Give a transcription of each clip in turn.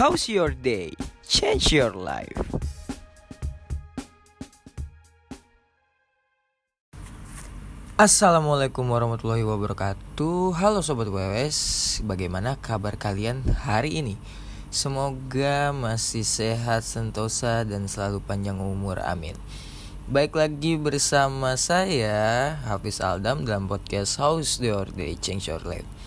How's your day? Change your life. Assalamualaikum warahmatullahi wabarakatuh Halo Sobat WWS Bagaimana kabar kalian hari ini? Semoga masih sehat, sentosa, dan selalu panjang umur Amin Baik lagi bersama saya Hafiz Aldam dalam podcast House the Day Change Your Life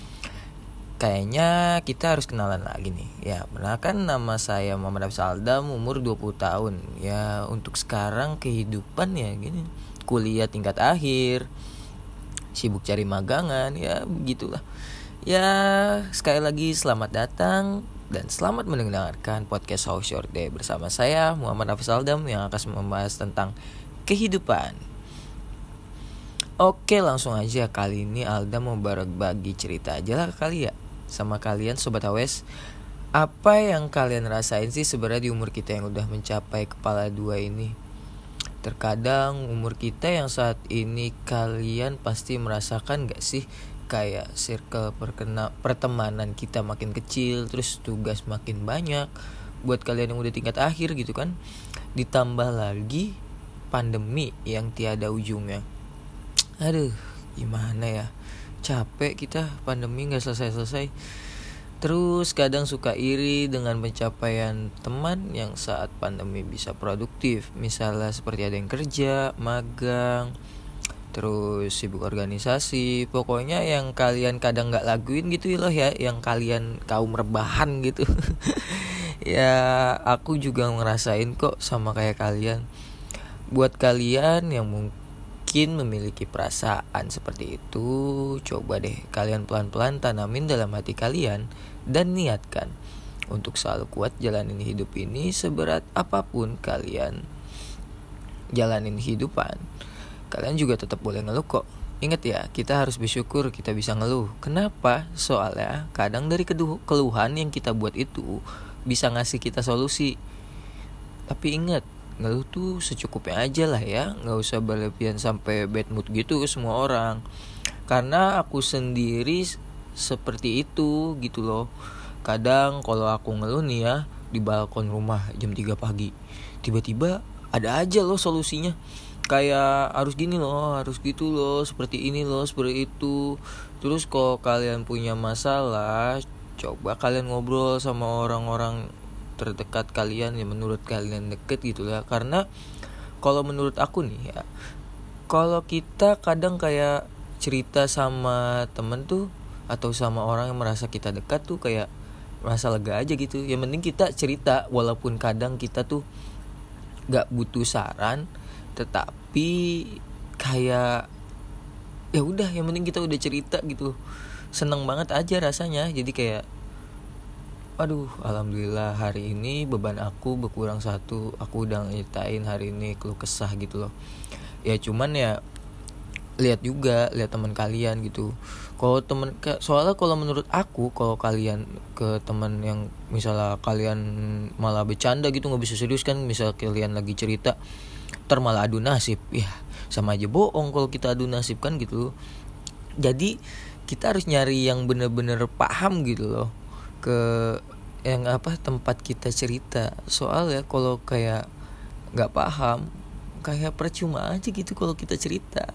Kayaknya kita harus kenalan lagi nih. Ya kan nama saya Muhammad Hafiz Aldam umur 20 tahun. Ya untuk sekarang kehidupan ya gini. Kuliah tingkat akhir sibuk cari magangan ya begitulah. Ya sekali lagi selamat datang dan selamat mendengarkan podcast How Short Day bersama saya Muhammad Hafiz Aldam yang akan membahas tentang kehidupan. Oke langsung aja kali ini Aldam mau berbagi cerita aja lah kali ya sama kalian Sobat Hawes apa yang kalian rasain sih sebenarnya di umur kita yang udah mencapai kepala dua ini? Terkadang umur kita yang saat ini kalian pasti merasakan gak sih kayak circle perkena pertemanan kita makin kecil terus tugas makin banyak buat kalian yang udah tingkat akhir gitu kan? Ditambah lagi pandemi yang tiada ujungnya. Aduh gimana ya capek kita pandemi nggak selesai selesai Terus kadang suka iri dengan pencapaian teman yang saat pandemi bisa produktif. Misalnya seperti ada yang kerja, magang, terus sibuk organisasi. Pokoknya yang kalian kadang gak laguin gitu loh ya Yang kalian kaum rebahan gitu. Ya aku juga ngerasain kok sama kayak kalian. Buat kalian yang mungkin memiliki perasaan seperti itu Coba deh kalian pelan-pelan tanamin dalam hati kalian dan niatkan untuk selalu kuat jalanin hidup ini seberat apa pun kalian jalanin hidupan kalian juga tetap boleh ngeluh kok Ingat ya, kita harus bersyukur kita bisa ngeluh. Kenapa? Soalnya kadang dari keluhan yang kita buat itu bisa ngasih kita solusi. Tapi ingat, ngeluh tuh secukupnya aja lah ya, nggak usah berlebihan sampai bad mood gitu ke semua orang. Karena aku sendiri seperti itu gitu loh. Kadang kalau aku ngeluh nih ya di balkon rumah jam 3 pagi tiba-tiba ada aja loh solusinya. Kayak harus gini loh harus gitu loh seperti ini loh seperti itu. Terus kalau kalian punya masalah coba kalian ngobrol sama orang-orang terdekat kalian yang menurut kalian deket gitu ya. Karena kalau menurut aku nih ya kalau kita kadang kayak cerita sama temen tuh atau sama orang yang merasa kita dekat tuh kayak merasa lega aja gitu. Yang penting kita cerita walaupun kadang kita tuh gak butuh saran tetapi kayak ya udah yang penting kita udah cerita gitu. Seneng banget aja rasanya. Jadi kayak aduh alhamdulillah hari ini beban aku berkurang satu. Aku udah nyeritain hari ini keluh kesah gitu loh. Ya cuman ya lihat juga lihat teman kalian gitu. Kalau temen soalnya kalau menurut aku kalau kalian ke teman yang misalnya kalian malah bercanda gitu nggak bisa serius kan misal kalian lagi cerita ter malah adu nasib. Ya sama aja bohong kalau kita adu nasib kan gitu jadi kita harus nyari yang bener-bener paham gitu loh ke yang apa tempat kita cerita. Soalnya kalau kayak nggak paham kayak percuma aja gitu kalau kita cerita.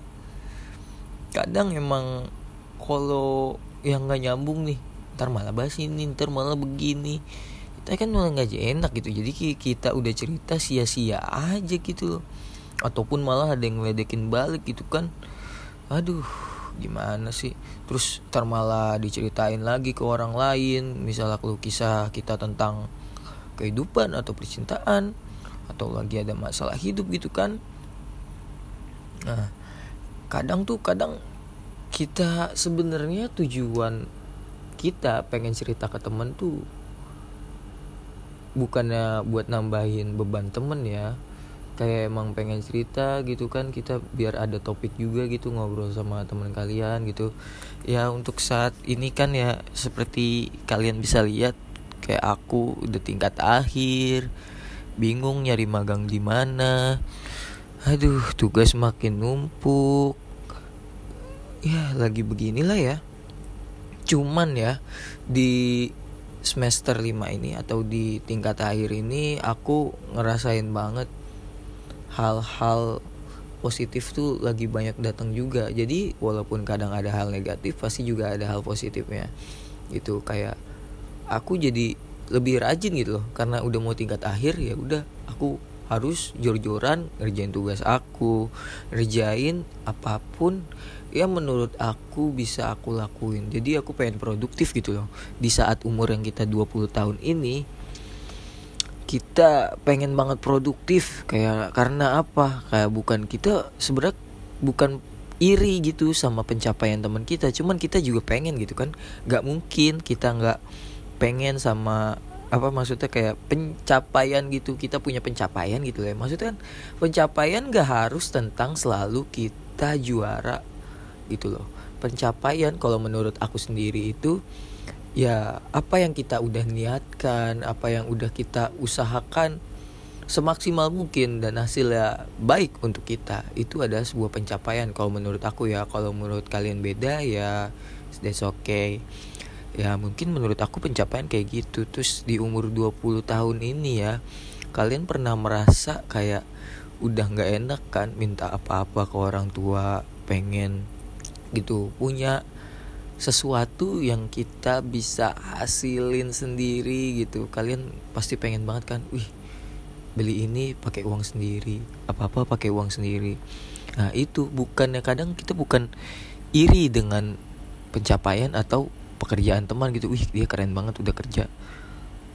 Kadang emang kalau yang nggak nyambung nih ntar malah bahas ini ntar malah begini. Kita kan malah nggak enak gitu. Jadi kita udah cerita sia-sia aja gitu ataupun malah ada yang ngeledekin balik gitu kan. Aduh gimana sih? Terus ntar malah diceritain lagi ke orang lain. Misalnya kalau kisah kita tentang kehidupan atau percintaan atau lagi ada masalah hidup gitu kan. Nah kadang tuh kadang kita sebenarnya tujuan kita pengen cerita ke temen tuh bukannya buat nambahin beban temen ya kayak emang pengen cerita gitu kan kita biar ada topik juga gitu ngobrol sama teman kalian gitu. Ya untuk saat ini kan ya seperti kalian bisa lihat kayak aku udah tingkat akhir bingung nyari magang di mana. Aduh tugas makin numpuk. Ya lagi beginilah ya. Cuman ya di semester 5 ini atau di tingkat akhir ini aku ngerasain banget hal-hal positif tuh lagi banyak datang juga. Jadi walaupun kadang ada hal negatif pasti juga ada hal positifnya. Gitu kayak aku jadi lebih rajin gitu loh. Karena udah mau tingkat akhir ya udah aku harus jor-joran ngerjain tugas aku ngerjain apa pun yang menurut aku bisa aku lakuin. Jadi aku pengen produktif gitu loh. Di saat umur yang kita 20 tahun ini kita pengen banget produktif. Kayak karena apa? Kayak bukan kita sebenarnya bukan iri gitu sama pencapaian teman kita. Cuman kita juga pengen gitu kan. Nggak mungkin kita nggak pengen sama apa maksudnya kayak pencapaian gitu. Kita punya pencapaian gitu ya. Maksudnya kan pencapaian gak harus tentang selalu kita juara gitu loh. Pencapaian kalau menurut aku sendiri itu ya apa yang kita udah niatkan apa yang udah kita usahakan semaksimal mungkin dan hasilnya baik untuk kita itu adalah sebuah pencapaian. Kalau menurut aku ya kalau menurut kalian beda ya that's okay. Ya mungkin menurut aku pencapaian kayak gitu. Terus di umur 20 tahun ini ya kalian pernah merasa kayak udah nggak enak kan minta apa-apa ke orang tua pengen gitu punya sesuatu yang kita bisa hasilin sendiri gitu. Kalian pasti pengen banget kan wih beli ini pakai uang sendiri apa apa pakai uang sendiri. Nah itu bukannya kadang kita bukan iri dengan pencapaian atau pekerjaan teman gitu wih dia keren banget udah kerja.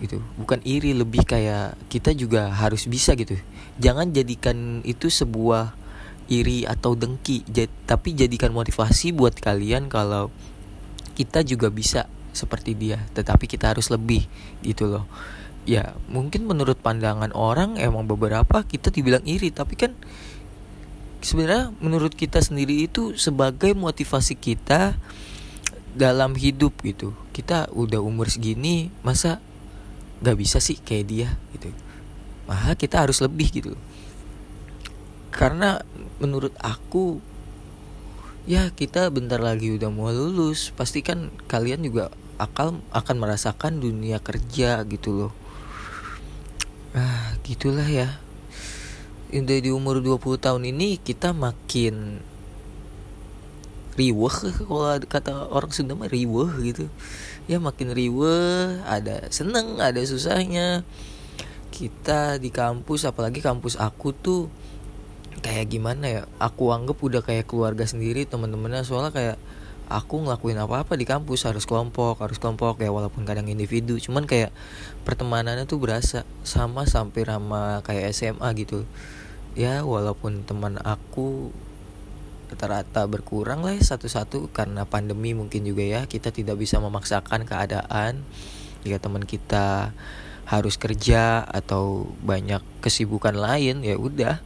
Gitu. Bukan iri lebih kayak kita juga harus bisa gitu. Jangan jadikan itu sebuah iri atau dengki tapi jadikan motivasi buat kalian kalau kita juga bisa seperti dia tetapi kita harus lebih gitu loh. Ya mungkin menurut pandangan orang emang beberapa kita dibilang iri tapi kan sebenarnya menurut kita sendiri itu sebagai motivasi kita dalam hidup gitu. Kita udah umur segini masa gak bisa sih kayak dia gitu. Maka kita harus lebih gitu karena menurut aku ya kita bentar lagi udah mau lulus. Pasti kan kalian juga akal akan merasakan dunia kerja gitu loh. Ah gitulah ya. Udah di umur 20 tahun ini kita makin riweh kalau kata orang Sunda mah riweh gitu. Ya makin riweh ada seneng ada susahnya. Kita di kampus apalagi kampus aku tuh kayak gimana ya? Aku anggap udah kayak keluarga sendiri teman-temannya. Soalnya kayak aku ngelakuin apa-apa di kampus harus kelompok harus kelompok ya walaupun kadang individu. Cuman kayak pertemanannya tuh berasa sama sampai ramah kayak SMA gitu. Ya walaupun teman aku rata-rata berkurang lah satu-satu karena pandemi mungkin juga ya kita tidak bisa memaksakan keadaan. Jika teman kita harus kerja atau banyak kesibukan lain ya udah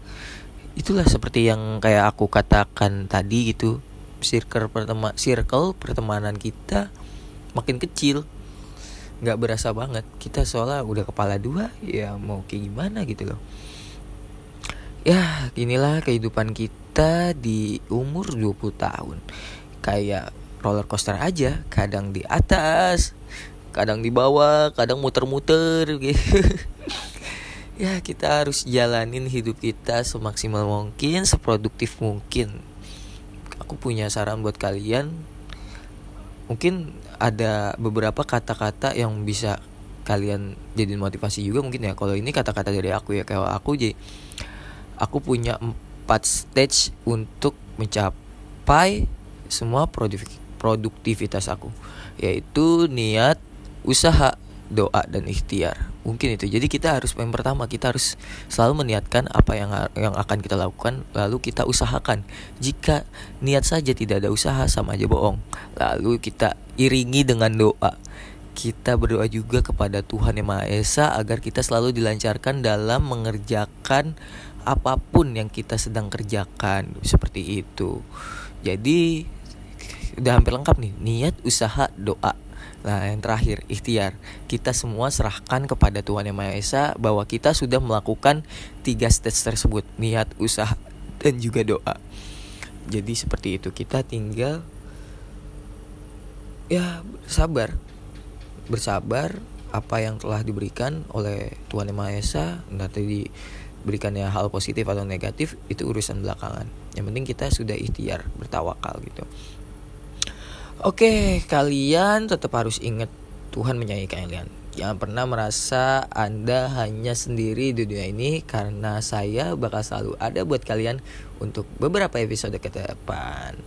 itulah seperti yang kayak aku katakan tadi gitu. Circle pertema circle pertemanan kita makin kecil. Nggak berasa banget. Kita soalnya udah kepala dua ya mau kayak gimana gitu loh. Ya inilah kehidupan kita di umur 20 tahun. Kayak roller coaster aja kadang di atas kadang di bawah kadang muter-muter gitu ya kita harus jalanin hidup kita semaksimal mungkin seproduktif mungkin. Aku punya saran buat kalian. Mungkin ada beberapa kata-kata yang bisa kalian jadi motivasi juga mungkin ya. Kalau ini kata-kata dari aku ya kayak aku jadi aku punya empat stage untuk mencapai semua produktivitas aku. Yaitu niat, usaha, doa dan ikhtiar. Mungkin itu. Jadi kita harus yang pertama kita harus selalu meniatkan apa yang yang akan kita lakukan lalu kita usahakan. Jika niat saja tidak ada usaha sama aja bohong. Lalu kita iringi dengan doa. Kita berdoa juga kepada Tuhan Yang Maha Esa agar kita selalu dilancarkan dalam mengerjakan apa pun yang kita sedang kerjakan seperti itu jadi udah hampir lengkap nih niat usaha doa Nah yang terakhir ikhtiar. Kita semua serahkan kepada Tuhan Yang Maha Esa Bahwa kita sudah melakukan tiga stage tersebut Niat, usaha, dan juga doa. Jadi seperti itu. Kita tinggal Ya sabar bersabar apa yang telah diberikan oleh Tuhan Yang Maha Esa nanti diberikannya hal positif atau negatif itu urusan belakangan. Yang penting kita sudah ikhtiar bertawakal gitu oke kalian tetap harus ingat Tuhan menyayangi kalian Jangan pernah merasa Anda hanya sendiri di dunia ini karena saya bakal selalu ada buat kalian untuk beberapa episode ke depan.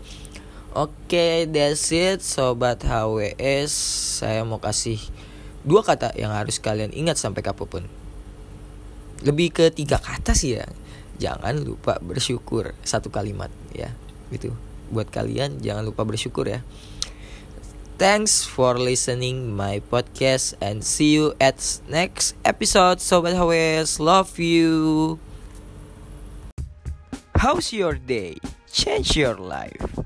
Oke, that's it sobat HWS. Saya mau kasih dua kata yang harus kalian ingat sampai kapan pun. Lebih ke tiga kata sih ya. Jangan lupa bersyukur satu kalimat ya. Gitu. Buat kalian jangan lupa bersyukur ya. Thanks for listening my podcast and see you at next episode Sobat HWS. Love you. How's your day? Change your life.